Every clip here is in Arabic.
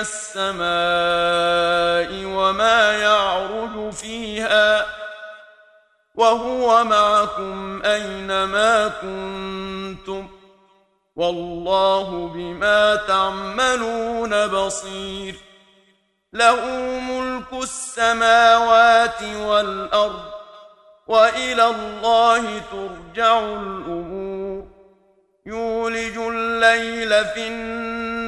السماء وما يعرج فيها وهو معكم أينما كنتم والله بما تعملون بصير له ملك السماوات والأرض وإلى الله ترجع الأمور يولج الليل في النهار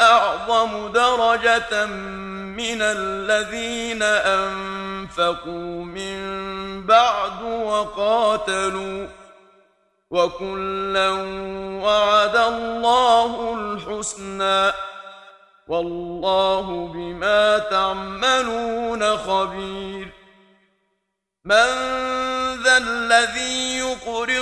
أعظم درجة من الذين أنفقوا من بعد وقاتلوا وكلا وعد الله الحسنى والله بما تعملون خبير من ذا الذي يقرض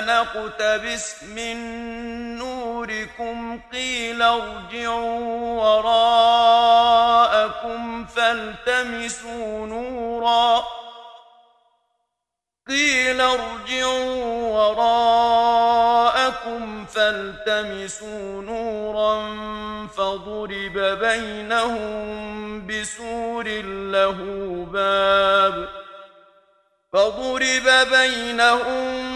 نقتبس من نوركم قيل ارجعوا وراءكم فالتمسوا نورا قيل ارجعوا وراءكم فالتمسوا نورا فضرب بينهم بسور له باب فضرب بينهم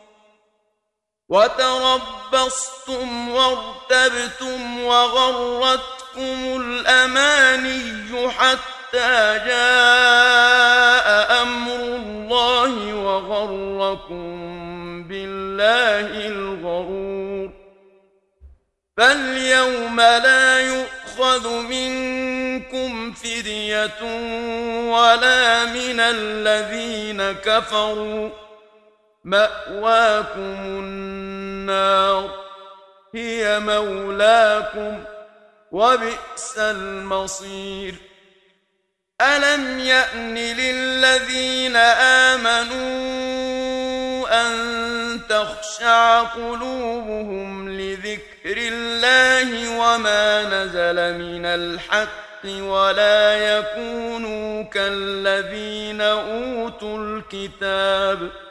وتربصتم وارتبتم وغرتكم الأماني حتى جاء أمر الله وغركم بالله الغرور. فاليوم لا يؤخذ منكم فدية ولا من الذين كفروا. مأواكم النار هي مولاكم وبئس المصير. ألم يأن للذين آمنوا أن تخشع قلوبهم لذكر الله وما نزل من الحق ولا يكونوا كالذين أوتوا الكتاب ۖ؟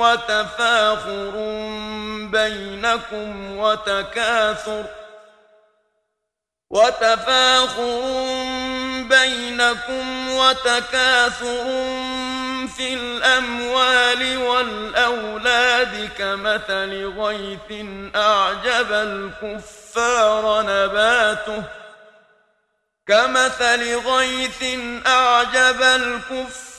وتفاخر بينكم وتكاثر وتفاخر بينكم وتكاثر في الأموال والأولاد كمثل غيث أعجب الكفار نباته كمثل غيث أعجب الكفار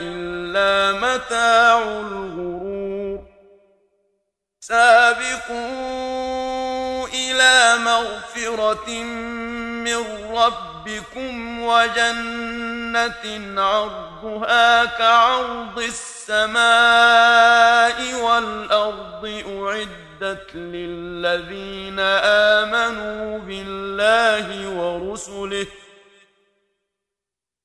إلا متاع الغرور. سابقوا إلى مغفرة من ربكم وجنة عرضها كعرض السماء والأرض أعدت للذين آمنوا بالله ورسله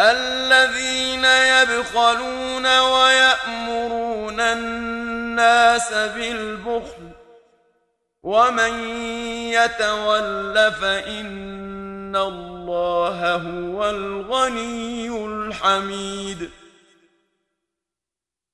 الذين يبخلون ويأمرون الناس بالبخل ومن يتول فإن الله هو الغني الحميد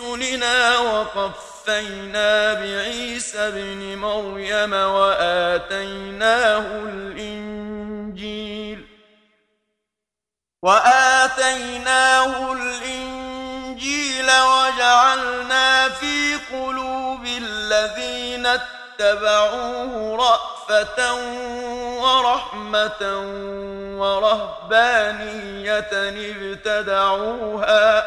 برسلنا وقفينا بعيسى ابن مريم وآتيناه الإنجيل وآتيناه الإنجيل وجعلنا في قلوب الذين اتبعوه رأفة ورحمة ورهبانية ابتدعوها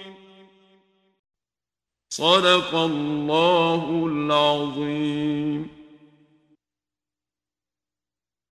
صدق الله العظيم.